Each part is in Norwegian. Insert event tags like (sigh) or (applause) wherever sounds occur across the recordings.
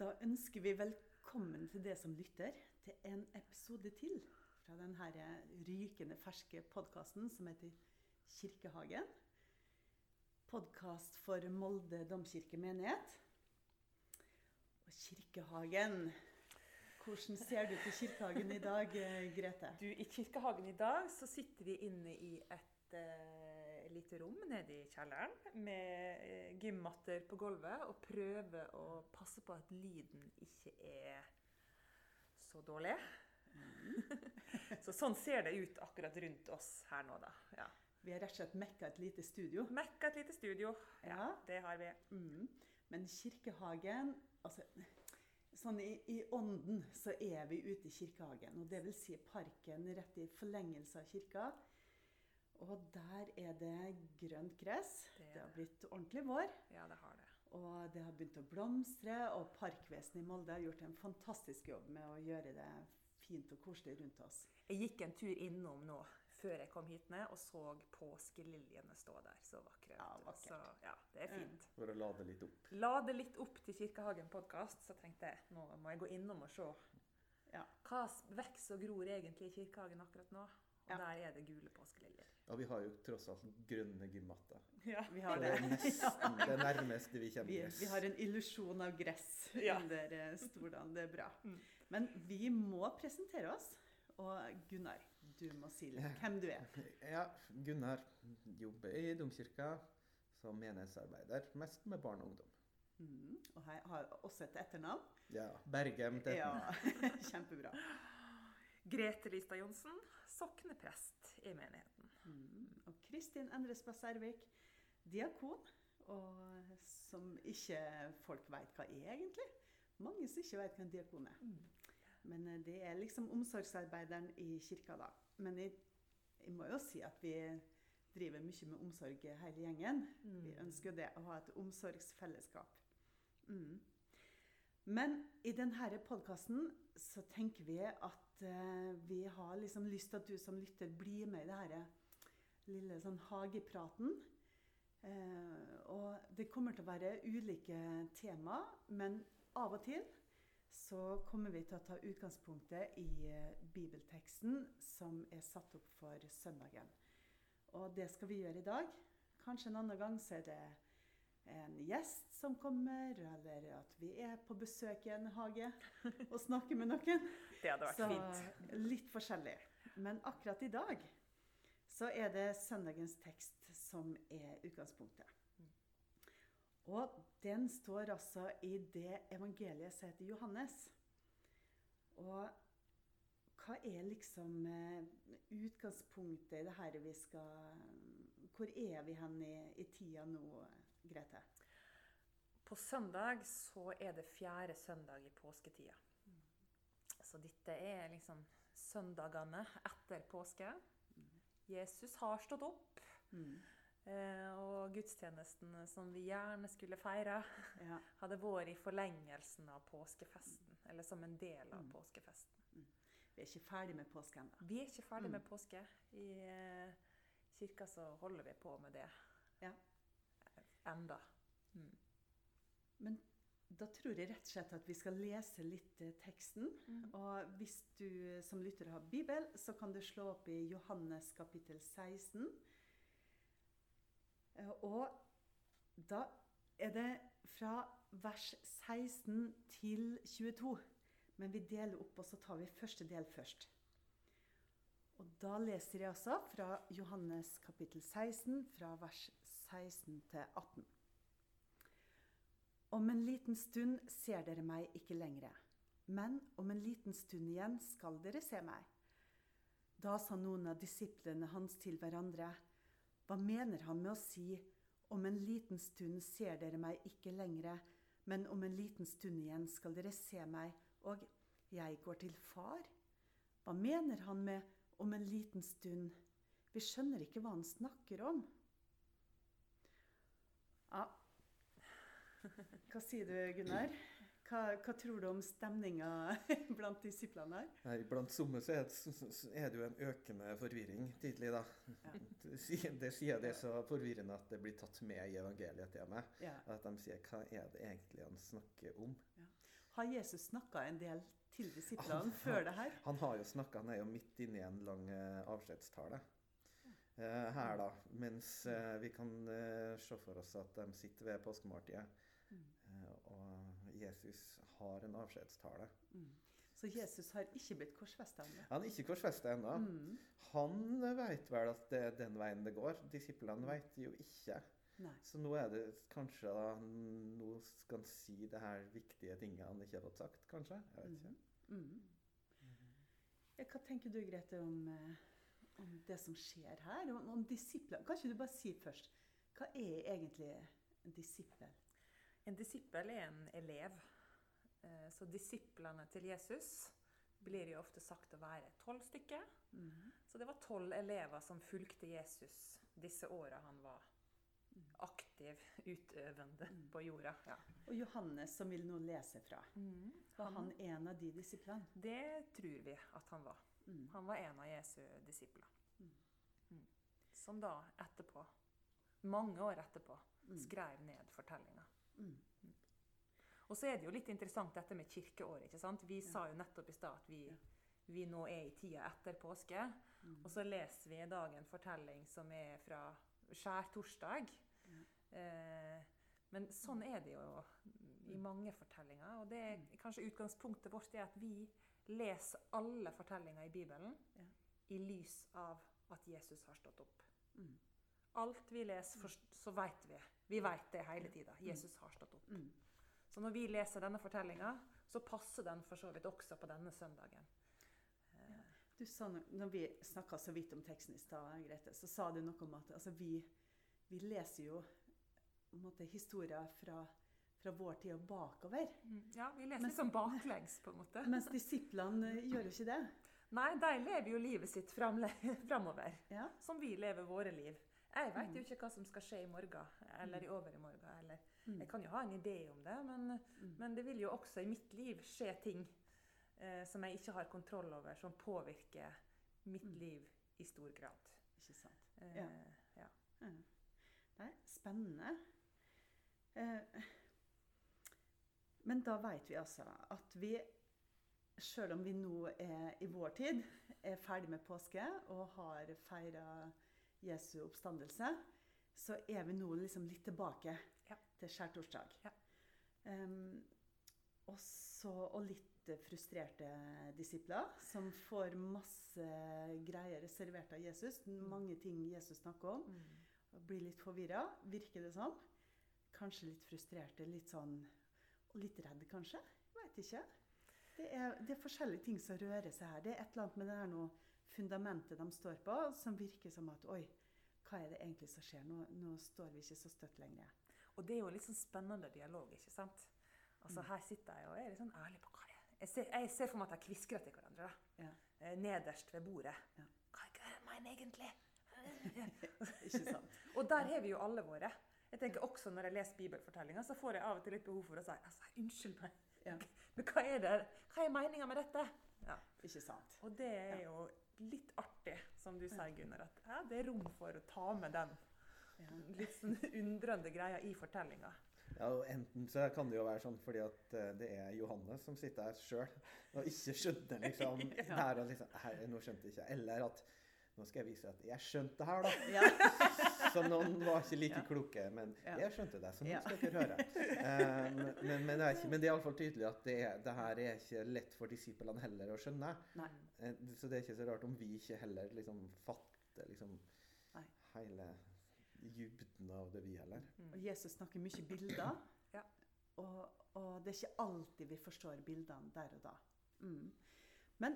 Da ønsker vi velkommen til det som lytter, til en episode til fra denne rykende ferske podkasten som heter Kirkehagen. Podkast for Molde domkirke menighet. Og Kirkehagen Hvordan ser du til Kirkehagen i dag, Grete? Du, I Kirkehagen i dag så sitter vi inne i et uh, lite rom nede i kjelleren med uh, gymmatter på gulvet og prøver å passe på at lyden ikke er så dårlig. Mm. (laughs) så sånn ser det ut akkurat rundt oss her nå, da. Ja. Vi har rett og slett mekka et lite studio. Mekka et lite studio, ja. ja. Det har vi. Mm. Men Kirkehagen altså Sånn i, i, ånden så er vi ute i Kirkehagen. Og det vil si parken rett i forlengelse av kirka. Og der er det grønt gress. Det, det har blitt ordentlig vår. Ja, det har det. Og det har begynt å blomstre. Og Parkvesenet i Molde har gjort en fantastisk jobb med å gjøre det fint og koselig rundt oss. Jeg gikk en tur innom nå før jeg kom hit ned, og så påskeliljene stå der. Så vakre. Ja, vakkert. Så, ja, det er fint. Mm. For å lade litt opp. Lade litt opp til Kirkehagen podkast, så tenkte jeg nå må jeg gå innom og se. Ja. Hva vokser og gror egentlig i Kirkehagen akkurat nå? Og ja. der er det gule påskeliljer. Ja, vi har jo tross alt grønne gymmatter. Ja, vi har det. Det er nesten det nærmeste vi kommer vi, vi har en illusjon av gress ja. under Stordalen. stolene. Det er bra. Mm. Men vi må presentere oss. Og Gunnar, du må si litt hvem du er. (laughs) Ja, Gunnar jobber i domkirka som menighetsarbeider, mest med barn og ungdom. Mm, og jeg har også et etternavn. Ja. Bergem. Ja, (laughs) (laughs) Kjempebra. Grete Lystad Johnsen, sokneprest i menigheten. Mm, og Kristin Endresbø Servik, diakon. Og som ikke folk veit hva er, egentlig. Mange som ikke veit hva en diakon er. Mm. Men eh, det er liksom omsorgsarbeideren i kirka, da. Men jeg, jeg, må jo si at vi driver mye med omsorg hele gjengen. Mm. Vi ønsker det, å ha et omsorgsfellesskap. Mm. Men i denne podkasten så tenker vi at uh, vi har liksom lyst til at du som lytter blir med i det her lille sånn hagepraten. Eh, og det kommer til å være ulike tema, men av og til så kommer vi til å ta utgangspunktet i eh, bibelteksten som er satt opp for søndagen. Og det skal vi gjøre i dag. Kanskje en annen gang så er det en gjest som kommer, eller at vi er på besøk i en hage og snakker med noen. (laughs) Det hadde vært så, fint. Litt forskjellig. Men akkurat i dag så er det søndagens tekst som er utgangspunktet. Og den står altså i det evangeliet som heter Johannes. Og hva er liksom eh, utgangspunktet i det her vi skal Hvor er vi hen i, i tida nå, Grete? På søndag så er det fjerde søndag i påsketida. Så dette er liksom søndagene etter påske. Jesus har stått opp. Mm. Eh, og gudstjenesten som vi gjerne skulle feire, (laughs) ja. hadde vært i forlengelsen av påskefesten. Eller som en del av mm. påskefesten. Mm. Vi er ikke ferdig med påske ennå. Vi er ikke ferdig mm. med påske. I eh, kirka så holder vi på med det ja. enda. Da tror jeg rett og slett at vi skal lese litt eh, teksten. Mm. Og hvis du som lytter har Bibel, så kan du slå opp i Johannes kapittel 16 Eh, og da er det fra vers 16 til 22. Men vi deler opp, og så tar vi første del først. Og da leser jeg altså fra Johannes kapittel 16, fra vers 16 til 18. Om en liten stund ser dere meg ikke lenger, men om en liten stund igjen skal dere se meg. Da sa noen av disiplene hans til hverandre:" Hva mener han med å si om en liten stund ser dere meg ikke lenger, men om en liten stund igjen skal dere se meg, og jeg går til far? Hva mener han med om en liten stund? Vi skjønner ikke hva han snakker om. Ja. Hva sier du, Gunnar? Hva, hva, tror du om stemninga (laughs) blant disiplene her? Nei, blant somme så er, er, det jo en økende forvirring tidlig, da. Ja. (laughs) Det, sier det så forvirrende at det blir tatt med i evangeliet til meg. Ja. At de sier hva er det egentlig han snakker om? Ja. Har Jesus snakka en del til disiplene før det her? Han har jo snakka, han er jo midt inne i en lang eh, avskjedstale. Eh, her, da. Mens eh, vi kan se for oss at de sitter ved påskemåltidet. Mm. Jesus har en avskjedstale. Mm. Så Jesus har ikke blitt korsfesta ennå? Han er ikke korsfesta ennå. Mm. Han vet vel at det er den veien det går. Disiplene vet jo ikke. Nei. Så nå er det kanskje da, Nå skal han si det her viktige tinget han ikke har fått sagt, kanskje? Jeg vet ikke. Mm. Ja, hva tenker du, Grete, om, eh, om det som skjer her? Om, om disipler? Kan ikke du bare si først, hva er egentlig en disippel? En disippel er en elev. Eh, Så disiplene til Jesus blir jo ofte sagt å være tolv stykker. Mm. Så det var tolv elever som fulgte Jesus disse åra han var aktiv, utøvende Mm. på jorda. Ja. Og Johannes, som vil nå lese fra, var han en av de disiplene? Det tror vi at han var. Mm. Han var en av Jesu disipler. Mm. Mm. Som da etterpå, mange år etterpå, Mm. skrev ned fortellinga. Mm. Og så er det jo litt interessant dette med kirkeåret. ikke sant? Vi Ja. sa jo nettopp i stad at vi, Ja. vi nå er i tida etter påske. Mm. Og så leser vi i dag en fortelling som er fra skjærtorsdag. Eh, men sånn er det jo i Mm. mange fortellinger. Og det er kanskje utgangspunktet vårt er at vi leser alle fortellinger i Bibelen Ja. i lys av at Jesus har stått opp. Mm. Alt vi leser, så vet vi. Vi vet det hele tida. Jesus har stått opp. Mm. Så når vi leser denne fortellinga, så passer den for så vidt også på denne søndagen. Ja. Du sa, når vi snakka så vidt om teksten i stad, Grete, så sa du noe om at altså, vi, vi leser jo måte, historier fra, fra vår tid og bakover. Ja, vi leser mens, sånn baklengs, på en måte. (laughs) Mens disiplene gjør jo ikke det. Nei, de lever jo livet sitt (laughs) framover, Ja. som vi lever våre liv. Jeg vet Mm. jo ikke hva som skal skje i morgen, eller i overmorgen. Eller. Mm. Jeg kan jo ha en idé om det, men, Mm. men det vil jo også i mitt liv skje ting eh, som jeg ikke har kontroll over, som påvirker mitt Mm. liv i stor grad. Ikke sant. Eh, Ja. ja. er Nei, spennende. Eh, men da vet vi altså at vi, sjøl om vi nå er i vår tid, er ferdig med påske og har feira Jesu oppstandelse, så er vi nå liksom litt tilbake Ja. til skjærtorsdag. Ja. Um, og, så, og litt frustrerte disipler som får masse greier servert av Jesus. Mange ting Jesus snakker om Mm. og blir litt forvirra, virker det som. Kanskje litt frustrerte, litt sånn Og litt redd, kanskje. Veit ikke. Det er, det er forskjellige ting som rører seg her. Det er et eller annet med det her nå fundamentet de står på, som virker som at Oi, hva er det egentlig som skjer? Nå, nå står vi ikke så støtt lenger. Og det er jo litt sånn spennende dialog, ikke sant? Altså Mm. Her sitter jeg og er litt sånn ærlig på hva det er. Jeg ser, jeg ser for meg at de kviskrer til hverandre. da. Ja. Eh, Nederst ved bordet. Ja. Hva det jeg mener egentlig? (laughs) Ikke sant? og der har vi jo alle våre. Jeg tenker også Når jeg leser bibelfortellinger, så får jeg av og til litt behov for å si altså, unnskyld meg, Ja. (laughs) men hva er det? Hva er meninga med dette? Ja. Ikke sant? Og det er jo litt artig, som du sier, Gunnar, at ja, det er rom for å ta med den litt sånn undrende greia i fortellinga. Ja, og Enten så kan det jo være sånn fordi at eh, det er Johannes som sitter her sjøl og ikke skjønner liksom (laughs) Ja. her og liksom her, Nå skjønte jeg ikke. Eller at nå skal jeg vise at jeg skjønte det her, da. (laughs) Ja. (laughs) Så noen var ikke like Ja. kloke. Men Ja. jeg skjønte det, så nå Ja. skal dere høre. Um, (laughs) men, men, men, det er ikke, men det er iallfall tydelig at det, det her er ikke lett for disiplene heller å skjønne. Nei. Eh, Så det er ikke så rart om vi ikke heller liksom fatter liksom Nei. hele dybden av det, vi heller. Mm. Og Jesus snakker mye bilder. (clears throat) Ja. Og, og det er ikke alltid vi forstår bildene der og da. Mm. Men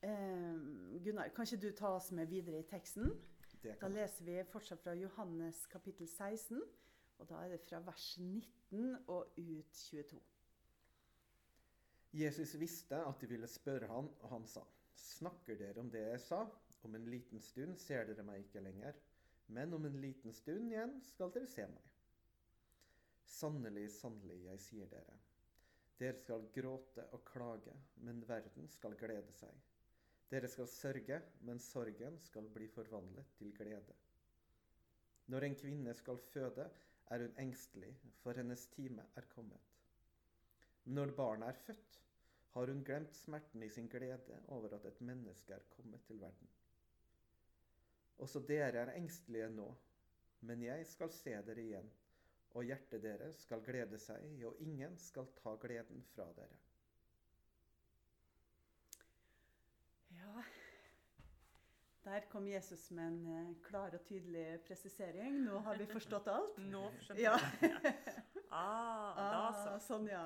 Gunnar, kan ikke du ta oss med videre i teksten? Da leser vi fortsatt fra Johannes kapittel 16. Og da er det fra vers 19 og ut 22. Jesus visste at de ville spørre han, og han sa, Snakker dere om det jeg sa? Om en liten stund ser dere meg ikke lenger, men om en liten stund igjen skal dere se meg. Sannelig, sannelig, jeg sier dere. Dere skal gråte og klage, men verden skal glede seg. Dere skal sørge, men sorgen skal bli forvandlet til glede. Når en kvinne skal føde, er hun engstelig, for hennes time er kommet. Når barnet er født, har hun glemt smerten i sin glede over at et menneske er kommet til verden. Også dere er engstelige nå, men jeg skal se dere igjen, og hjertet deres skal glede seg, og ingen skal ta gleden fra dere. Ja, der kom Jesus med en eh, klar og tydelig presisering. Nå har vi forstått alt. (laughs) Nå skjønner Ja. jeg. Ah, da Ah, så. sånn, ja.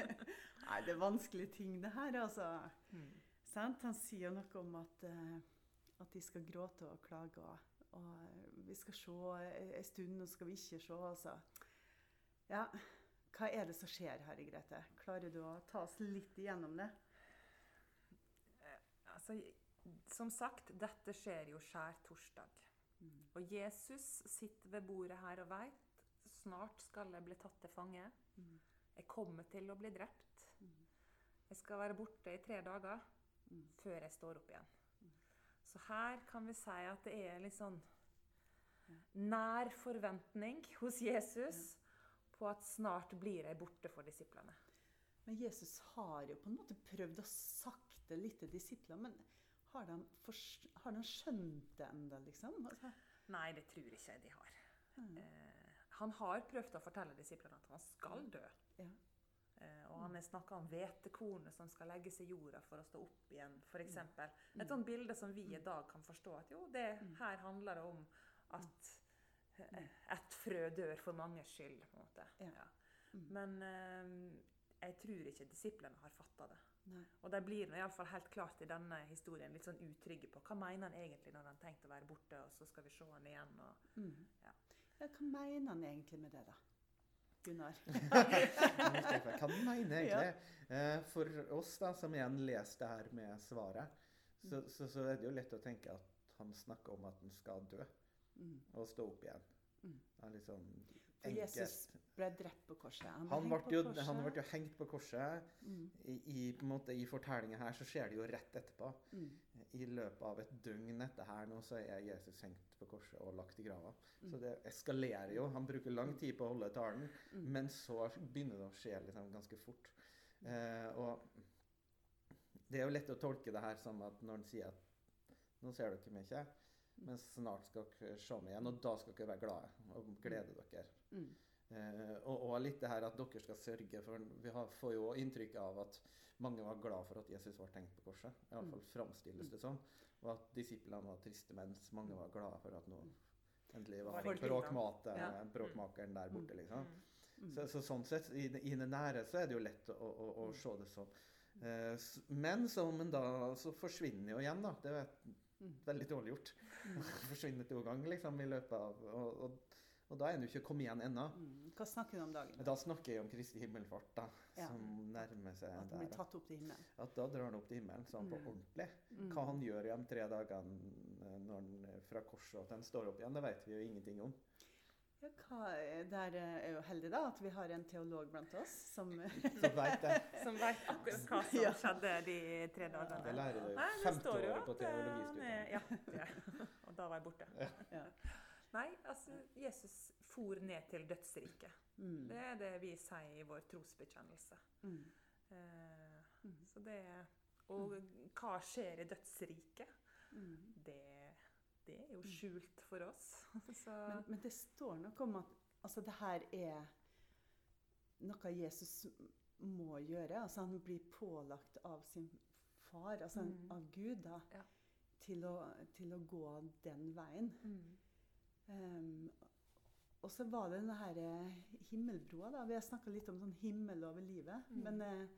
(laughs) Nei, det er vanskelige ting, det her, altså. Mm. Sant? Han sier jo noe om at, eh, at de skal gråte og klage. Og, eh, vi skal se en stund, og skal vi ikke se. Altså. Ja, hva er det som skjer, Herre Grete? Klarer du å ta oss litt igjennom det? Altså, som sagt, dette skjer jo skjærtorsdag. Mm. Og Jesus sitter ved bordet her og veit snart skal jeg bli tatt til fange. Mm. Jeg kommer til å bli drept. Mm. Jeg skal være borte i tre dager Mm. før jeg står opp igjen. Mm. Så her kan vi si at det er litt sånn nær forventning hos Jesus på at snart blir jeg borte for disiplene. Men Jesus har jo på en måte prøvd å sakte litt til disiplene. Men har de, har de skjønt det ennå, liksom? Altså, Nei, det tror ikke jeg de har. mm. Eh, han har prøvd å fortelle disiplene at han skal dø. Ja. Eh, og han har snakka om hvetekornet som skal legges i jorda for å stå opp igjen, f.eks. Mm. Et sånt bilde som vi i dag kan forstå at jo, det Mm. her handler det om at eh, et frø dør for manges skyld, på en måte. Ja. Mm. Men eh, jeg tror ikke disiplene har fatta det. Nei. Og de blir nå i alle fall helt klart i denne historien litt sånn utrygge på hva mener han egentlig når han tenkte å være borte, og så skal vi se han igjen. Og Mm. Ja. Ja, hva mener han egentlig med det, da? Gunnar? (laughs) Hva mener mener egentlig? Eh, For oss da, som igjen leser det her med svaret, så, så, så er det jo lett å tenke at han snakker om at han skal dø Mm. og stå opp igjen. Mm. Det er litt sånn For enkelt. Jesus ble drept på korset. ble Han ble, jo, korset. han ble jo hengt på korset. Mm. I, i, på måte, I fortellingen her så skjer det jo rett etterpå. Mm. I løpet av et døgn etter her nå så er Jesus hengt på korset og lagt i grava. Mm. Så det eskalerer jo. Han bruker lang tid på å holde talen, Mm. men så begynner det å skje liksom ganske fort. Eh, og det er jo lett å tolke det her som at når han sier at nå ser dere meg ikke, men snart skal dere se meg igjen, og da skal dere være glade og glede dere. Mm. Eh, og, og litt det her at dere skal sørge, for vi har, får jo inntrykk av at mange var glad for at Jesus var tenkt på korset. Iallfall Mm. framstilles det sånn. Og at disiplene var triste, mens mange var glade for at nå endelig var Var bråkmate, Ja. bråkmakeren der borte, liksom. Mm. Mm. Så, så sånn sett, i i det nære så er det jo lett å, å, å se det sånn. Eh, men så, men da så forsvinner jo igjen, da. Det Mm. Veldig dårlig gjort. (laughs) forsvinner to ganger liksom i løpet av Og, og, og da er han jo ikke kommet igjen ennå. Mm. Hva snakker du om dagen? Da snakker jeg om Kristi himmelfart, da, Ja. som nærmer seg At han blir tatt opp til himmelen? At da drar han opp til himmelen sånn på Mm. ordentlig. Mm. Hva han gjør i de tre dagene fra korset og til han står opp igjen, det vet vi jo ingenting om. Ja, hva, der er jo heldig da, at vi har en teolog blant oss som. (laughs) Som veit (laughs) akkurat hva som (laughs) Ja. skjedde de tre dagene. Det lærer du jo det femte året på at, eh, teologistudiet. Ja, ja. Og da var jeg borte. ja. Nei, altså, Jesus for ned til dødsriket. mm. Det er det vi sier i vår trosbekjennelse. Mm. Eh, Mm. så det Og hva skjer i dødsriket? Mm. Det, det er jo skjult for oss. (laughs) Så Men, men det står noe om at altså, det her er noe Jesus må gjøre. Altså, han blir pålagt av sin far, altså Mm. av Gud, da, Ja. til, å, til å gå den veien. mm. Um, og så var det denne her eh, himmelbroa. da. Vi har snakka litt om sånn himmel over livet. Mm. Men, eh,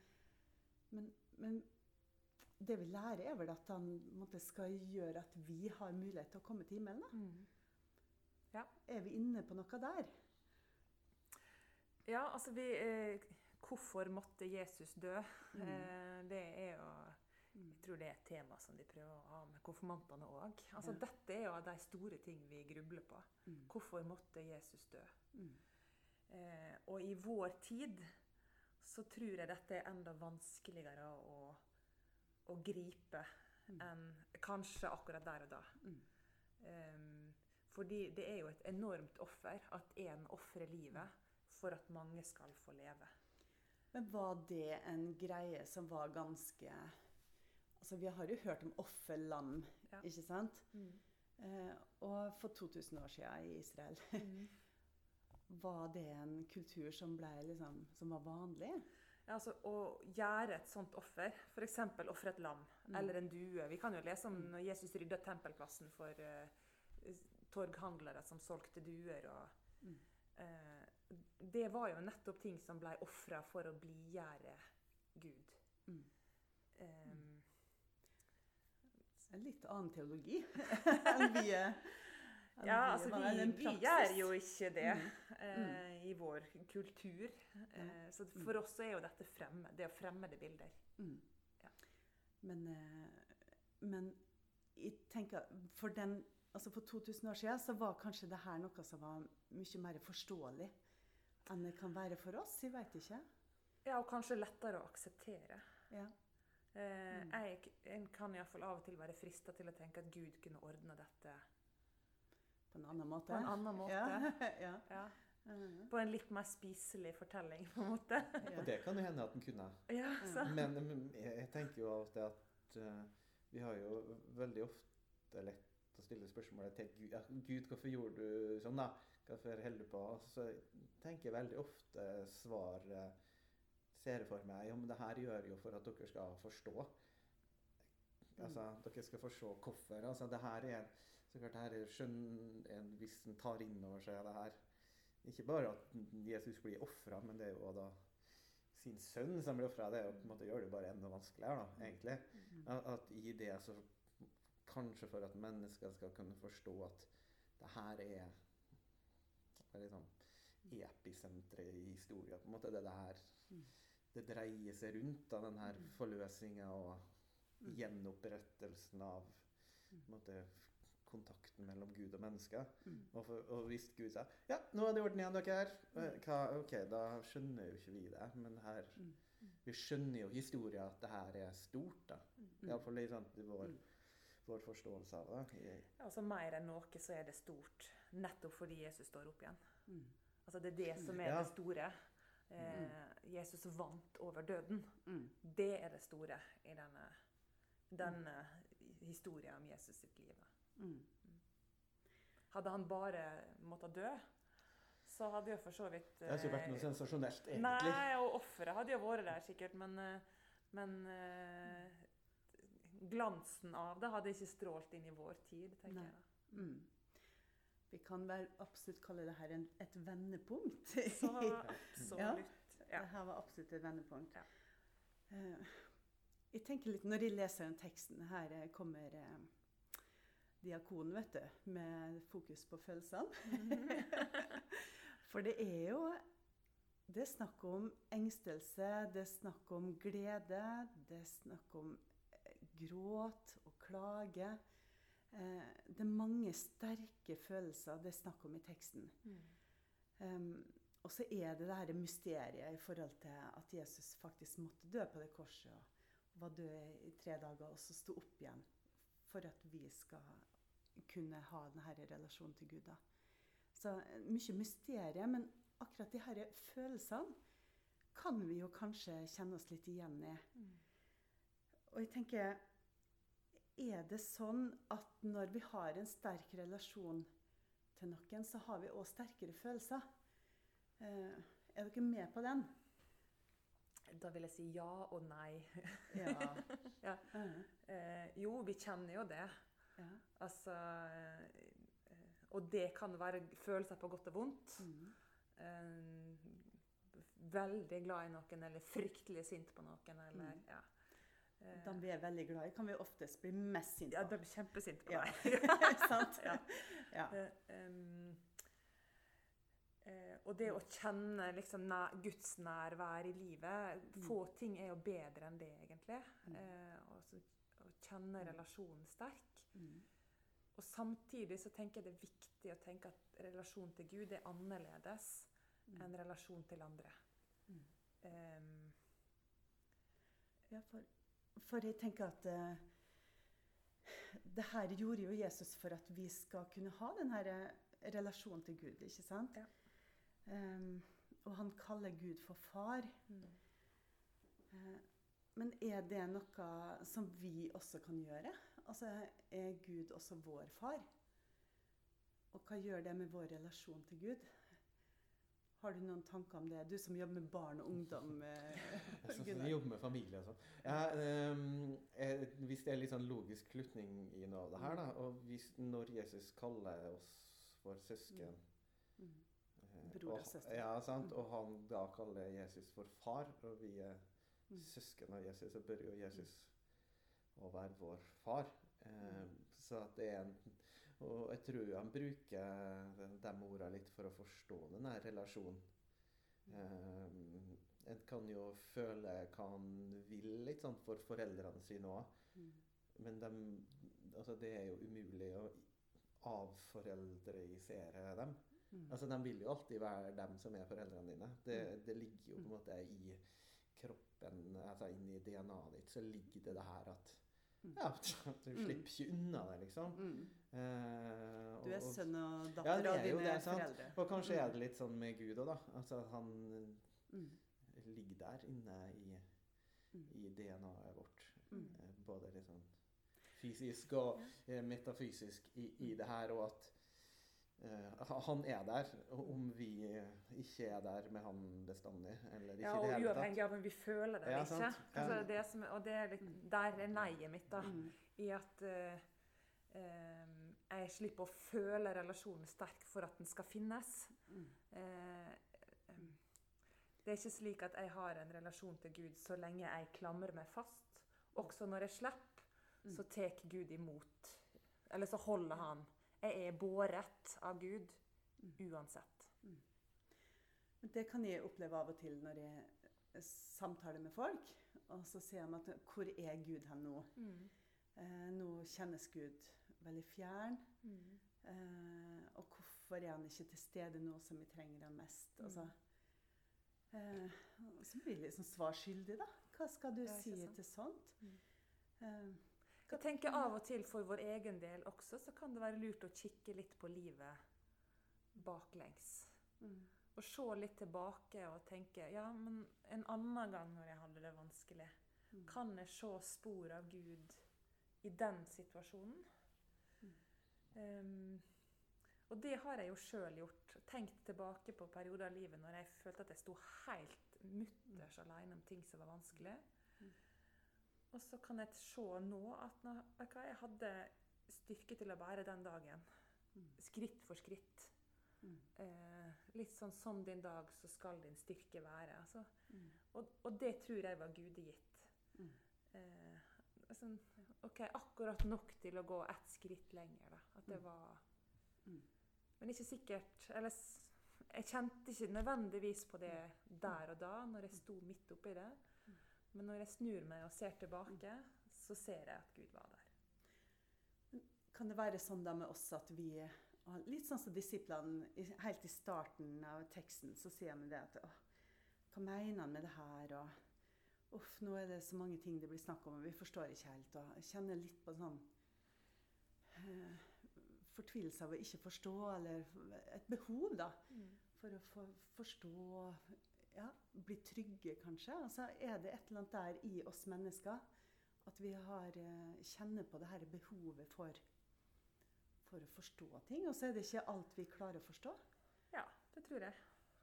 men, men det vi lærer, er vel at han måtte, skal gjøre at vi har mulighet til å komme til himmelen. da. Mm. Er vi inne på noe der? Ja, altså vi eh, Hvorfor måtte Jesus dø? Mm. Eh, det er jo Mm. Jeg tror det er et tema som de prøver å ha med konfirmantene òg. Altså, Ja. Dette er jo de store ting vi grubler på. Mm. Hvorfor måtte Jesus dø? Mm. Eh, og i vår tid så tror jeg dette er enda vanskeligere å, å gripe Mm. enn kanskje akkurat der og da. Em, fordi det er jo et enormt offer at en ofrer livet for at mange skal få leve. Men var det en greie som var ganske Altså, vi har jo hørt om offerlam, Ja. ikke sant? Mm. Eh, og for 2000 år siden i Israel, Mm. (laughs) var det en kultur som, ble liksom, som var vanlig? Ja, altså, å gjøre et sånt offer, f.eks. ofre et lam Mm. eller en due Vi kan jo lese om Mm. når Jesus rydda tempelplassen for uh, torghandlere som solgte duer. og Mm. uh, Det var jo nettopp ting som ble ofra for å blidgjøre Gud. Mm. Um, En litt annen teologi (laughs) enn vi er. Ja, altså vi, vi er jo ikke det Mm. eh, i vår kultur. Eh, så for oss er jo dette fremme, Det er fremmede bilder. Mm. Ja. Men, eh, men jeg tenker for, den, altså for 2000 år siden så var kanskje det her noe som var mye mer forståelig enn det kan være for oss. Jeg vet ikke. Ja, og kanskje lettere å akseptere. Ja. Eh, Mm. jeg en kan iallfall av og til være frista til å tenke at Gud kunne ordna dette På en annen måte. på en annen måte. Ja. (laughs) ja. Ja. Mhm. På en litt mer spiselig fortelling, på en måte. ja. Og det kan jo hende at den kunne. Ja, så. Men jeg tenker jo av og til at uh, vi har jo veldig ofte lett å stille spørsmålet til Gud. Ja, Gud, hvorfor gjorde du sånn, da? Hvorfor holder du på? Og så tenker jeg veldig ofte svaret ser jeg for meg ja, men det her gjør jo for at dere skal forstå. Altså, dere skal forstå hvorfor. Altså, det her er så klart her er skjønn hvis en tar inn over seg det her. Ikke bare at Jesus blir ofra, men det er jo da sin sønn som blir ofra. Det er jo på en måte gjør det bare enda vanskeligere, da, egentlig. Mm. At, i det så Kanskje for at mennesker skal kunne forstå at det her er liksom episenteret i historien. på en måte Det er det her Mm. det dreier seg rundt, av den her Mm. forløsninga og Mm. gjenopprettelsen av Mm. måte, kontakten mellom Gud og mennesker. Mm. Og, for, og hvis Gud sa ja, nå er det i orden igjen, dere. her', Hva, ok, da skjønner jo ikke vi det. Men her, Mm. vi skjønner jo historien at det her er stort. da. Mm. Iallfall i sånn, i vår, Mm. vår forståelse av det. I- Altså mer enn noe så er det stort, nettopp fordi Jesus står opp igjen. Mm. Altså Det er det som er Ja. det store. Eh, Jesus vant over døden. Mm. Det er det store i denne, denne historien om Jesus sitt liv. Mm. Hadde han bare måttet dø, så hadde jo for så vidt Det hadde ikke vært noe eh, sensasjonelt, egentlig. Nei, og offeret hadde jo vært der sikkert, men, eh, men eh, glansen av det hadde ikke strålt inn i vår tid, tenker Nei. jeg. Mm. Vi kan vel absolutt kalle det her en, et vendepunkt. Så (laughs) absolutt. Ja. Det her var absolutt et vendepunkt. Ja. Eh, jeg tenker litt, Når jeg leser den teksten Her kommer diakonen, vet du, med fokus på følelsene. (laughs) For det er jo Det er snakk om engstelse, det er snakk om glede, det er snakk om eh, gråt og klage. Eh, det er mange sterke følelser det er snakk om i teksten. Mm. Um, og så er det det her mysteriet i forhold til at Jesus faktisk måtte dø på det korset. og Var død i tre dager og så sto opp igjen. For at vi skal kunne ha denne relasjonen til Gud. da. Så eh, mye mysterium, men akkurat de her følelsene kan vi jo kanskje kjenne oss litt igjen i. Mm. Og jeg tenker Er det sånn at når vi har en sterk relasjon til noen, så har vi òg sterkere følelser? Eh, er dere med på den? Da vil jeg si ja og nei. Ja. (laughs) Ja. Eh, Eh, jo, vi kjenner jo det. ja. Altså eh, Og det kan være følelser på godt og vondt. Mm. Eh, veldig glad i noen, eller fryktelig sint på noen, eller Mm. ja. De vi er veldig glad i, kan vi oftest bli mest sinte ja, på. de blir kjempesinte på Ja. deg. (laughs) Sant? (laughs) Ja. Ja. Eh, em, eh, og det å kjenne liksom, Guds nærvær i livet Få ting er jo bedre enn det, egentlig. Mm. Eh, og så, å kjenne relasjonen sterk. Mm. Og samtidig så tenker jeg det er viktig å tenke at relasjon til Gud er annerledes Mm. enn relasjon til andre. Mm. Em, Ja, for, for jeg tenker at eh, det her gjorde jo Jesus for at vi skal kunne ha den her eh, relasjonen til Gud, ikke sant? Ja. Em, og han kaller Gud for far. mm. Eh, Men er det noe som vi også kan gjøre? Altså, er Gud også vår far? Og hva gjør det med vår relasjon til Gud? Har du noen tanker om det? Du som jobber med barn og ungdom. (laughs) eh, Jeg synes Gunnar. jobber med familie og sånn. Ja, ehm, eh, hvis det er litt sånn logisk slutning i noe av det her, da, og hvis, når Jesus kaller oss for søsken Mm. eh, Bror og søster. Ja, sant? Mm. Og han da kaller Jesus for far, og vi er Mm. søsken av Jesus, så bør jo Jesus å være vår far. Eh, så at det er en Og jeg tror han bruker de ordene litt for å forstå denne relasjonen. Eh, en kan jo føle hva han vil litt sånn for foreldrene sine òg. Mm. Men de, altså det er jo umulig å avforeldreisere dem. Mm. Altså De vil jo alltid være dem som er foreldrene dine. Det, det ligger jo på en måte i kroppen, altså inni DNA-et ditt, så ligger det det her at Mm. ja, (laughs) du slipper ikke unna det, liksom. Mm. Eh, Du er sønn og datter ja, av dine det, foreldre. Og kanskje Mm. er det litt sånn med Gud òg, da. Altså han Mm. ligger der inne i, Mm. i DNA-et vårt. Mm. Eh, Både sånn fysisk og ja. metafysisk i, i det her, og at eh, han er der. Om vi eh, ikke er der med han bestandig, eller ikke Ja, i og det hele tatt. uavhengig av om vi føler det Ja, ikke. Altså, det som, og det er litt, der er nei-et mitt, da. Mm. I at uh, eh, jeg slipper å føle relasjonen sterk for at den skal finnes. Mm. Uh, det er ikke slik at jeg har en relasjon til Gud så lenge jeg klamrer meg fast. Også når jeg slipper, Mm. så tar Gud imot. Eller så holder han. Jeg er båret av Gud Mm. uansett. Mm. Det kan jeg oppleve av og til når jeg eh, samtaler med folk. Og så sier de at 'Hvor er Gud hen nå?' Eh, nå kjennes Gud veldig fjern. Mm. Eh, og hvorfor er han ikke til stede nå som vi trenger han mest? Mm. Altså, eh, så blir jeg liksom svar skyldig, da. Hva skal du si sant? til sånt? Mm. Eh, Jeg tenker av og til for vår egen del også, så kan det være lurt å kikke litt på livet baklengs. mm, Og se litt tilbake og tenke ja, men en annen gang når jeg hadde det vanskelig, mm, kan jeg se spor av Gud i den situasjonen? Mm. Um, og det har jeg jo sjøl gjort. Tenkt tilbake på perioder av livet når jeg følte at jeg sto helt mutters alene om ting som var vanskelig. Og så kan jeg se nå at hva, jeg hadde styrke til å bære den dagen. Mm. Skritt for skritt. Mm. Eh, litt sånn 'som din dag, så skal din styrke være'. Altså, mm, og, og det tror jeg var gudegitt. mm. Eh, sånn, OK, akkurat nok til å gå ett skritt lenger, da. At det Mm. var Mm. Men ikke sikkert Eller jeg kjente ikke nødvendigvis på det der og da, når jeg sto midt oppi det. Mm. Men når jeg snur meg og ser tilbake, så ser jeg at Gud var der. Kan det være sånn da med oss at vi Litt sånn som disiplene helt i starten av teksten, så sier de det at Å, Hva mener han med det her? Og uff, nå er det så mange ting det blir snakk om, og vi forstår ikke helt. Og jeg kjenner litt på sånn eh, fortvilelse av å ikke forstå, eller et behov, da. For å for, forstå Ja, bli trygge, kanskje. Altså er det et eller annet der i oss mennesker at vi har, eh, kjenner på det her behovet for, for å forstå ting. Og så er det ikke alt vi klarer å forstå. Ja, det tror jeg.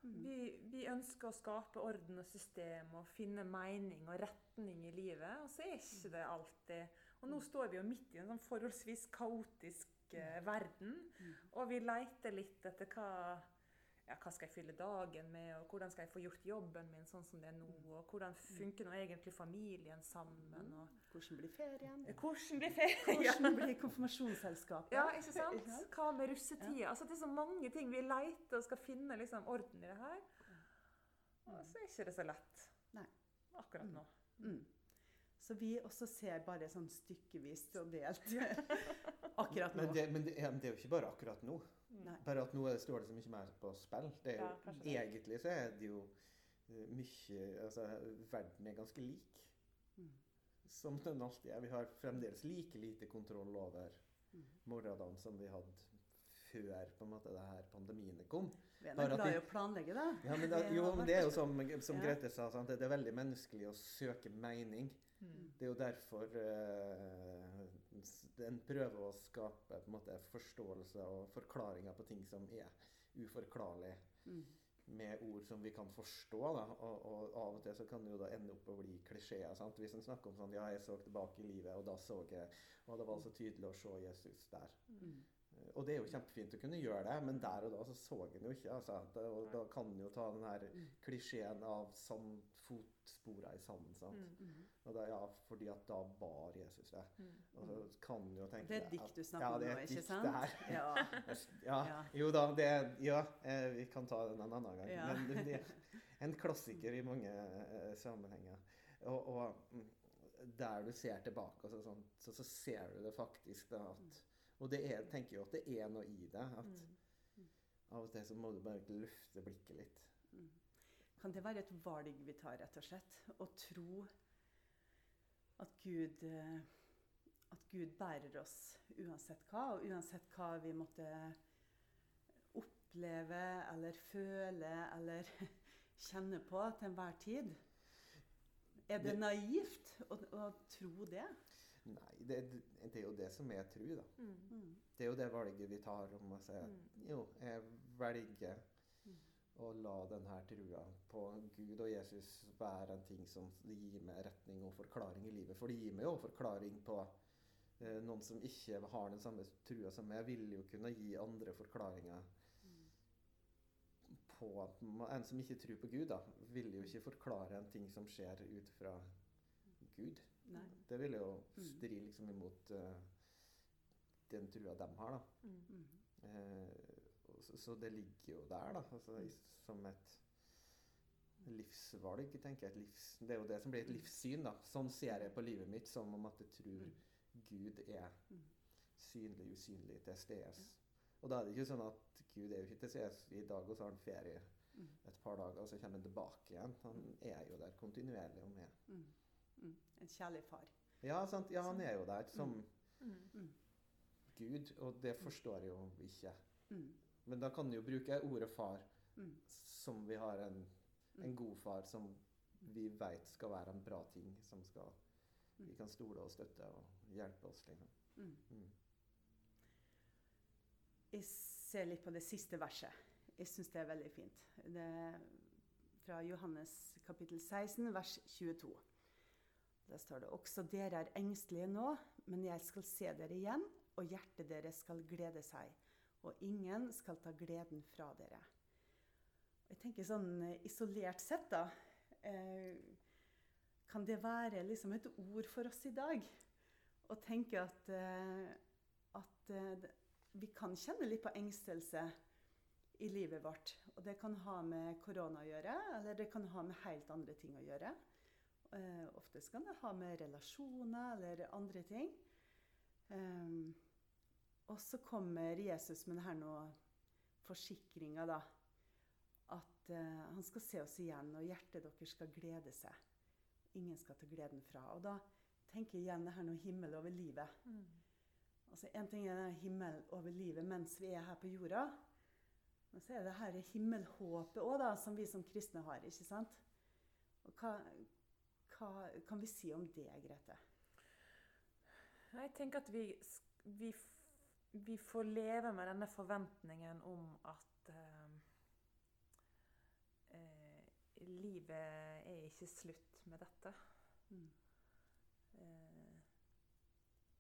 Mm. Vi, vi ønsker å skape orden og system og finne mening og retning i livet, og så er ikke det alltid. Og nå står vi jo midt i en sånn forholdsvis kaotisk eh, verden, Mm. og vi leter litt etter hva ja, hva skal jeg fylle dagen med, og hvordan skal jeg få gjort jobben min sånn som det er nå, og hvordan funker nå egentlig familien sammen, og Hvordan blir ferien? hvordan blir ferien? Hvordan blir konfirmasjonsselskapet? Ja, ikke sant? Hva med russetida? Altså, det er så mange ting vi leter og skal finne liksom, orden i det her. Og så er ikke det så lett Nei. akkurat nå. Mm. Så vi også ser bare sånn stykkevis og delt (laughs) akkurat nå. Men, det, men det, det er jo ikke bare akkurat nå. Nei. Bare at nå står det så mye mer på spill. Det er jo, Ja, egentlig så er det jo eh, mye Altså, verden er ganske lik. Mm. Som den alltid er. Vi har fremdeles like lite kontroll over Mm. morgendagen som vi hadde før på en måte det her pandemiene kom. Vi er glad i å planlegge, da. Ja, men da, jo, men det er jo som, som Ja. Grete sa, sant? det er veldig menneskelig å søke mening. Mm. Det er jo derfor s- en prøver å skape måte, forståelse og forklaringer på ting som er uforklarlig Mm. med ord som vi kan forstå. Da. Og, og av og til så kan det jo da ende opp å bli klisjeer. sant? Hvis en snakker om sånn Ja, jeg så tilbake i livet, og da så jeg Og det var så tydelig å se Jesus der. Mm. Og det er jo kjempefint å kunne gjøre det, men der og da så så en jo ikke. Altså, at, og da kan en jo ta den her Mm. klisjeen av sand, fotspora i sanden. sant? Mm. Mm. Og da, ja, fordi at da bar Jesus det. Og så kan en jo tenke Det er et dikt du snakker om det nå, er et ikke dikt, sant? det her. Ja. (laughs) Ja, Ja. jo da, det ja, eh, vi kan ta den en annen gang. Ja. Men det- det er en klassiker i mange eh, sammenhenger. Og, og der du ser tilbake, og så, sånn, så, så ser du det faktisk da at Og det er, tenker jo at det er noe i det. At Mm. av og til så må du bare løfte blikket litt. Mm. Kan det være et valg vi tar, rett og slett? Å tro at Gud, eh, at Gud bærer oss uansett hva, og uansett hva vi måtte oppleve eller føle eller (laughs) kjenne på til enhver tid? Er det Det- naivt å, å tro det? Nei, det, det er jo det som er tru, da. Mm. Mm. Det er jo det valget vi tar om å si at Mm. jo, jeg velger Mm. å la denne trua på Gud og Jesus være en ting som gir meg retning og forklaring i livet. For det gir meg jo forklaring på eh, noen som ikke har den samme trua som meg, vil jo kunne gi andre forklaringer på at En som ikke tror på Gud, da, vil jo ikke forklare en ting som skjer ut fra Gud. Nei. Det vil jo Mm. stri liksom imot uh, den trua de har, da. Mm. Mm. Eh, så, så det ligger jo der, da. Altså, som et livsvalg, tenker jeg. Livs, det er jo det som blir et livssyn, da. Sånn ser jeg på livet mitt, som om at jeg tror Gud er Mm. synlig, usynlig, til stede. Og da er det ikke sånn at Gud er jo ikke til stede i dag, og så har han ferie Mm. et par dager, og så kommer han tilbake igjen. Han er jo der kontinuerlig og med. Mm. Mm. En kjærlig far. Ja, sant? ja han er jo der som Mm. Gud, og det forstår jeg jo ikke. Mm. Men da kan du jo bruke ordet far Mm. som vi har en, en god far som vi vet skal være en bra ting, som skal vi kan stole og støtte og hjelpe oss. Liksom. Mm. Mm. Jeg ser litt på det siste verset. Jeg syns det er veldig fint. Det er fra Johannes kapittel 16, vers 22. Der står det også dere er engstelige nå, men jeg skal se dere igjen, og hjertet deres skal glede seg, og ingen skal ta gleden fra dere. Jeg tenker sånn eh, isolert sett, da. Eh, kan det være liksom et ord for oss i dag? Å tenke at, eh, at vi kan kjenne litt på engstelse i livet vårt. Og det kan ha med korona å gjøre, eller det kan ha med helt andre ting å gjøre. Eh, oftest kan det ha med relasjoner eller andre ting. Ehm, og så kommer Jesus med denne forsikringa, da. At eh, han skal se oss igjen, og hjertet deres skal glede seg. Ingen skal ta gleden fra. Og da tenker jeg igjen det her noe himmel over livet. Mm. Altså En ting er himmel over livet mens vi er her på jorda. Men så er det her himmelhåpet òg, som vi som kristne har. ikke sant? Og hva, hva kan vi si om det, Grete? Jeg tenker at vi, vi, vi får leve med denne forventningen om at eh, eh, livet er ikke slutt med dette. Mm. Eh,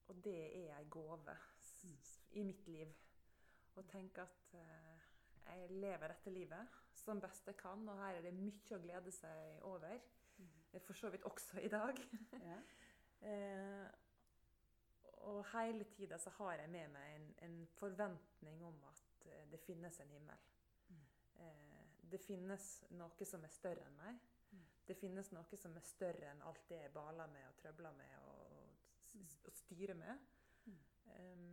og det er ei gave s- i mitt liv. Å tenke at eh, jeg lever dette livet som best jeg kan, og her er det mye å glede seg over. Mm. For så vidt også i dag. Ja. (laughs) Eh, og hele tida så har jeg med meg en, en forventning om at eh, det finnes en himmel. Mm. Eh, det finnes noe som er større enn meg. Mm. Det finnes noe som er større enn alt det jeg baler med og trøbler med og, og, styrer med. Mm. Eh,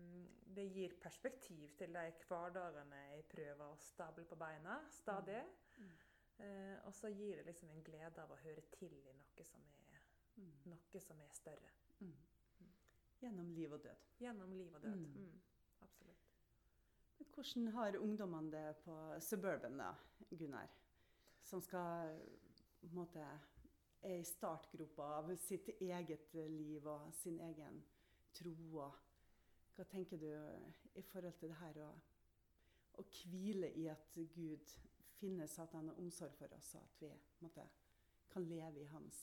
det gir perspektiv til de hverdagene jeg prøver å stable på beina stadig. Mm. Eh, og så gir det liksom en glede av å høre til i noe som er, Mm. noe som er større. Mm. Gjennom liv og død. Gjennom liv og død. Mm. Mm. Absolutt. Hvordan har ungdommene det på Suburban, da, Gunnar? Som skal på en måte er i startgropa av sitt eget liv og sin egen tro. Og hva tenker du i forhold til det her å, å hvile i at Gud finnes, at han har omsorg for oss, og at vi måtte, kan leve i hans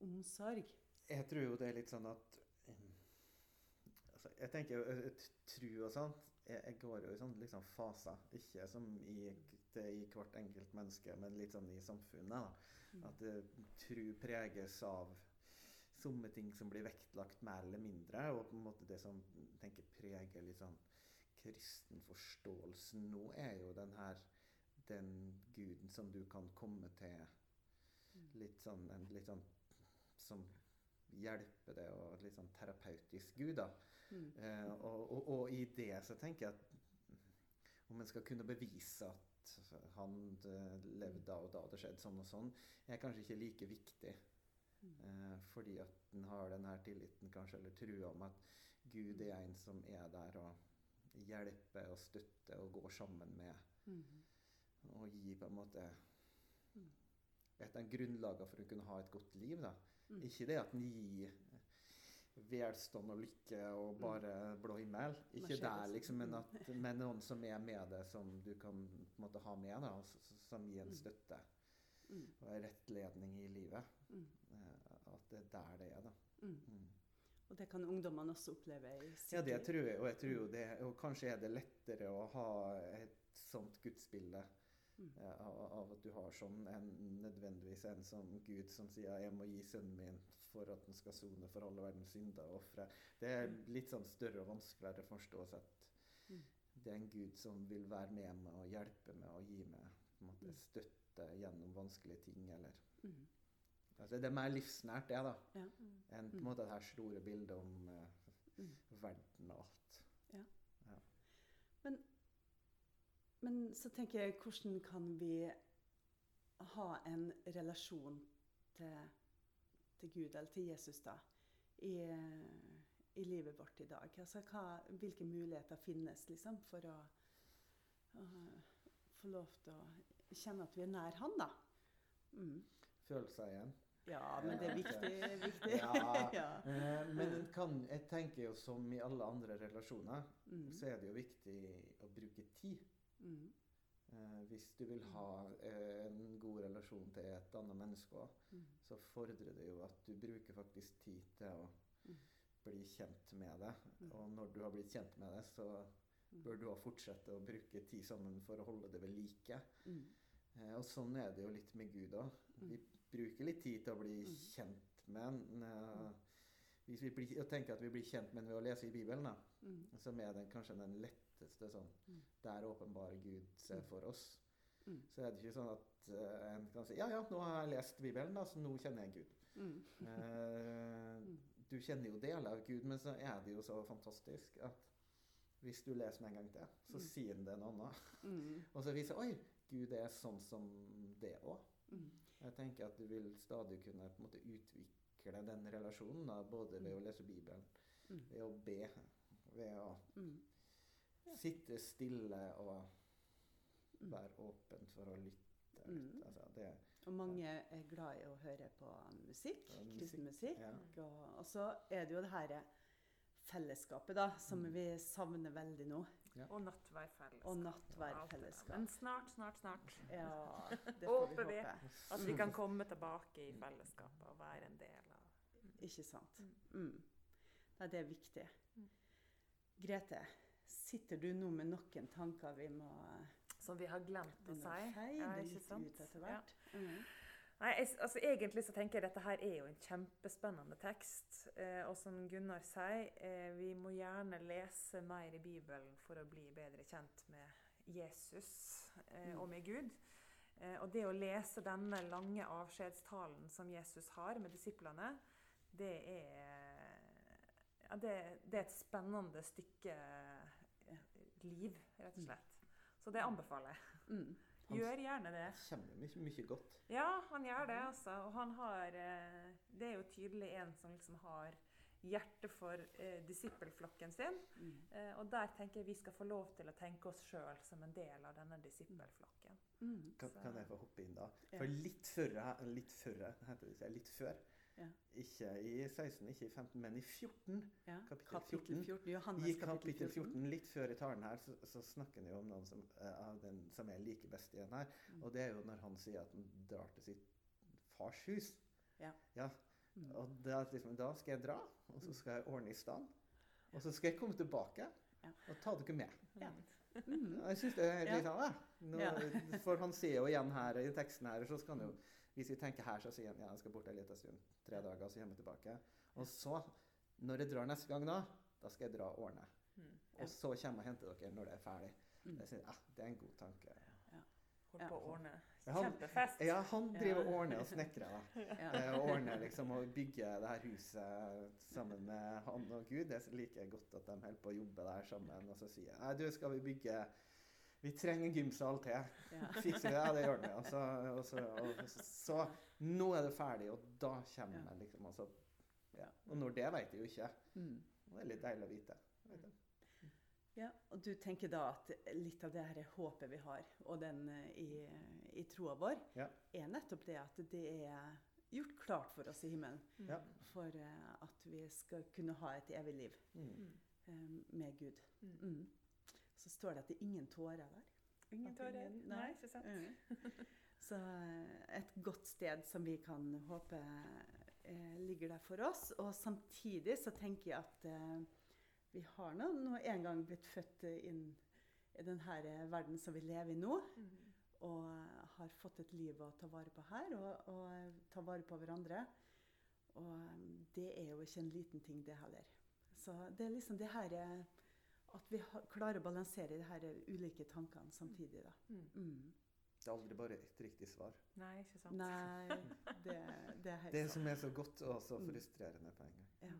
omsorg? Jeg tror jo det er litt sånn at um, altså, Jeg tenker jo eh, tro og sånt jeg, jeg går jo i sånne liksom, faser. Ikke som i, det i hvert enkelt menneske, men litt sånn i samfunnet. Mm. At uh, tro preges av somme ting som blir vektlagt mer eller mindre, og på en måte det som tenker preger litt sånn kristen forståelse nå, er jo den her den guden som du kan komme til Mm. litt sånn, en litt sånn som hjelper deg, og litt sånn terapeutisk gud, da. Mm. Eh, og, og, og i det så tenker jeg at om en skal kunne bevise at han eh, levde da og da det skjedde sånn og sånn, er kanskje ikke like viktig. Mm. Eh, fordi at en har den her tilliten kanskje, eller trua om at Gud er en som er der og hjelper og støtter og går sammen med Mm. Og gi på en måte Mm. et av grunnlagene for å kunne ha et godt liv. da. Mm. Ikke det at en gir velstand og lykke og bare blå himmel. Ikke der, liksom, men, Mm. at, men noen som er med deg, som du kan måte, ha med, da, som gir en Mm. støtte Mm. og en rettledning i livet. Mm. Eh, At det er der det er, da. Mm. Mm. Og det kan ungdommene også oppleve i sitt Ja, det tror jeg, og jeg tror det, og kanskje er det lettere å ha et sånt gudsbilde Mm. Av, av at du har sånn, en, nødvendigvis en som Gud som sier 'jeg må gi sønnen min for at den skal sone for alle verdens synder og ofre'. Det er Mm. litt sånn større og vanskeligere å forstå at Mm. det er en Gud som vil være med meg og hjelpe meg og gi meg måte, Mm. støtte gjennom vanskelige ting. eller Mm. altså, Det er mer livsnært, det, da, Ja. enn på en Mm. måte det her store bildet om uh, Mm. verden og alt. Men så tenker jeg, hvordan kan vi ha en relasjon til, til Gud, eller til Jesus, da, i, i livet vårt i dag? Altså, hva, hvilke muligheter finnes liksom, for å, å få lov til å kjenne at vi er nær Han, da? Mm. Følelser igjen. Ja, men det er viktig. viktig. Ja. (laughs) ja. Eh, men kan, jeg tenker jo som i alle andre relasjoner, Mm. så er det jo viktig å bruke tid. Mm. Eh, hvis du vil ha eh, en god relasjon til et annet menneske òg, Mm. så fordrer det jo at du bruker faktisk tid til å Mm. bli kjent med det. Mm. Og når du har blitt kjent med det, så Mm. bør du òg fortsette å bruke tid sammen for å holde det ved like. Mm. Eh, og sånn er det jo litt med Gud òg. Vi bruker litt tid til å bli kjent med han. eh, Hvis vi blir, tenker at vi blir kjent med den ved å lese i Bibelen, da, som er den, kanskje den letteste sånn Mm. Der åpenbarer Gud seg Mm. for oss. Mm. Så er det ikke sånn at uh, en kan si ja, ja, nå har jeg lest Bibelen, da, så nå kjenner jeg Gud. Mm. Mm. du kjenner jo deler av Gud, men så er det jo så fantastisk at hvis du leser den en gang til, så Mm. sier den det en annen. Mm. Og så viser oi, Gud er sånn som det òg. Mm. Jeg tenker at du vil stadig kunne på en måte utvikle den relasjonen, da, både ved å lese Bibelen, ved å be, ved å. Sitte stille og Mm. være åpen for å lytte. Mm. Altså, det, Og mange er glad i å høre på musikk, Ja, musikk, kristen musikk. ja. Og, og så er det jo det her fellesskapet da, som Mm. vi savner veldig nå. Og nattværfellesskap. Og alt nattværfellesskap. Men snart, snart, snart. Ja, det får vi Håper vi. håpe. At vi kan komme tilbake i fellesskapet og være en del av Ikke sant. Mm. Mm. Nei, det er viktig. Mm. Grete, sitter du nå med noen tanker vi må Som vi har glemt å si. Ja, ikke sant? ut etter Ja. hvert? Mm. Nei, jeg, altså Egentlig så tenker jeg dette her er jo en kjempespennende tekst. Eh, og som Gunnar sier, eh, vi må gjerne lese mer i Bibelen for å bli bedre kjent med Jesus eh, Mm. og med Gud. Eh, og det å lese denne lange avskjedstalen som Jesus har med disiplene, det er, ja, det, det er et spennende stykke eh, liv, rett og slett. Så det anbefaler jeg. Mm. Han (laughs) Gjør gjerne det. kommer mye, mye godt. Ja, han gjør det, altså. Og han har eh, Det er jo tydelig en som liksom har hjertet for eh, disippelflokken sin. Mm. Eh, og der tenker jeg vi skal få lov til å tenke oss sjøl som en del av denne disippelflokken. Mm. Kan, kan jeg få hoppe inn da? For litt før, litt før, heter det litt før, Ja. ikke i 16, ikke i 15, men i 14, Ja. Kapittel Kapittel 14. 14. Johannes i kapittel 14, litt før i talen her, så, så snakker han jo om noen som, eh, av den som er like best igjen her. Mm. Og det er jo når han sier at han drar til sitt fars hus. Ja. Mm. Og da, liksom, da skal jeg dra, og så skal jeg ordne i stand. Og så skal jeg komme tilbake Ja. og ta dere med. Ja. Mm. Jeg synes det er Ja. litt sånn, Ja. For han sier jo igjen her i teksten her, så skal han jo Hvis vi tenker her, så sier han ja, jeg skal bort en liten stund. Tre dager, så kommer jeg tilbake. Og så, når jeg drar neste gang da, da skal jeg dra og ordne. Mm. Og så kommer jeg og henter dere når det er ferdig. Mm. Jeg synes, ja, det er en god tanke. Holdt Ja. på å ordne kjempefest. Ja, han driver og ordner og snekrer. (laughs) Eh, Og ordner liksom og bygger det her huset sammen med han og Gud. Jeg liker godt at de holder på å jobbe der sammen. Og så sier jeg du, skal vi bygge Vi trenger en gymsal til. Ja. (laughs) Fikser vi det? Ja, det gjør vi. Og så, og så, så nå er det ferdig, og da kommer Ja. liksom. Og, ja. og når det vet jeg jo ikke. Mm. Det er litt deilig å vite. Ja, og du tenker da at litt av det her håpet vi har, og den eh, i, i troa vår, Ja. er nettopp det at det er gjort klart for oss i himmelen. Mm. Ja. For eh, at vi skal kunne ha et evig liv Mm. Mm. eh, med Gud. Mm. Så står det at det er ingen tårer der. Ingen tårer. ingen- Nei, ikke sant? Mm. (laughs) Så eh, et godt sted som vi kan håpe eh, ligger der for oss. Og samtidig så tenker jeg at eh, vi har nå, nå en gang blitt født eh, inn i denne verden som vi lever i nå. Mm. Og eh, har fått et liv å ta vare på her, og, og eh, ta vare på hverandre. Og eh, det er jo ikke en liten ting, det heller. Så det er liksom det her eh, At vi klarer å balansere de her ulike tankene samtidig, da. Mm. Mm. Det er aldri bare ett riktig svar. Nei, ikke sant? Nei, det, det er helt (laughs) Det som er så godt og så Mm. frustrerende på en gang. Ja.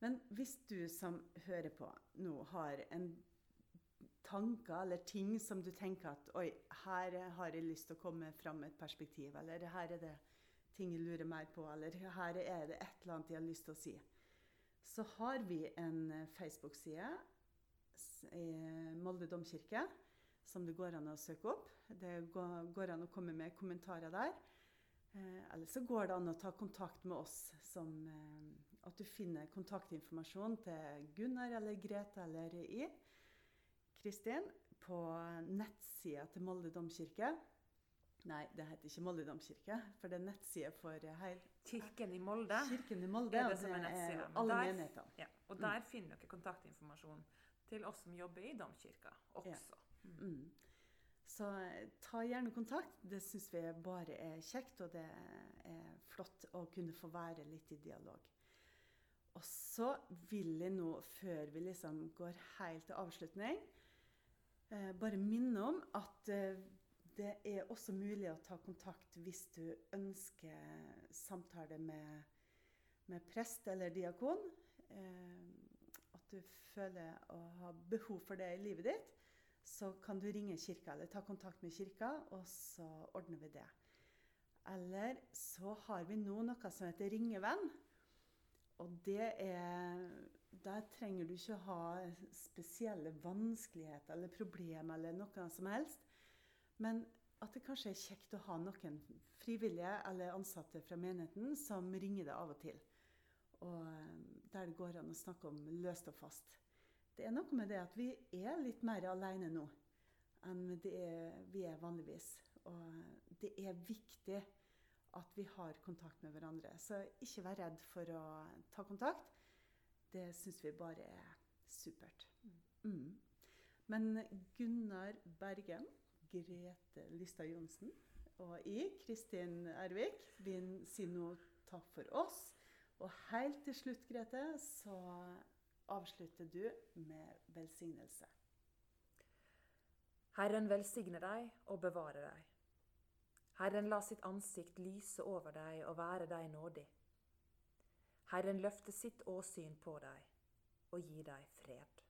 Men hvis du som hører på nå har en tanker eller ting som du tenker at Oi, her har jeg lyst til å komme fram med et perspektiv. Eller her er det ting jeg lurer mer på. Eller her er det et eller annet jeg har lyst til å si. Så har vi en Facebook-side Molde domkirke som det går an å søke opp. Det går, an å komme med kommentarer der. Eh, eller så går det an å ta kontakt med oss. Som, eh, at du finner kontaktinformasjon til Gunnar eller Grete eller i Kristin på nettsida til Molde domkirke. Nei, det heter ikke Molde domkirke, for det er nettside for her. Kirken i Molde. Kirken i Molde. Er det som er nettsida? Alle menighetene. Ja, og der finner dere kontaktinformasjon til oss som jobber i domkirka også. Ja. Mm. Så eh, ta gjerne kontakt. Det syns vi bare er kjekt, og det er flott å kunne få være litt i dialog. Og så vil jeg nå, før vi liksom går helt til avslutning, eh, bare minne om at eh, det er også mulig å ta kontakt hvis du ønsker samtale med, med prest eller diakon. At du føler å ha behov for det i livet ditt så kan du ringe kirka eller ta kontakt med kirka, og så ordner vi det. Eller så har vi nå noe som heter Ringevenn. Og det er Der trenger du ikke ha spesielle vanskeligheter eller problemer eller noe som helst. Men at det kanskje er kjekt å ha noen frivillige eller ansatte fra menigheten som ringer deg av og til. Og der det går an å snakke om løst og fast. Det er noe med det at vi er litt mer alene nå enn er, vi er vanligvis. Og det er viktig at vi har kontakt med hverandre. Så ikke vær redd for å ta kontakt. Det syns vi bare er supert. Mm. Men Gunnar Bergen, Grete Lystad Johnsen og jeg, Kristin Ervik, vil si nå takk for oss. Og helt til slutt, Grete, så avslutter du med velsignelse. Herren velsigne deg og bevare deg. Herren la sitt ansikt lyse over deg og være deg nådig. Herren løfte sitt åsyn på deg og gi deg fred.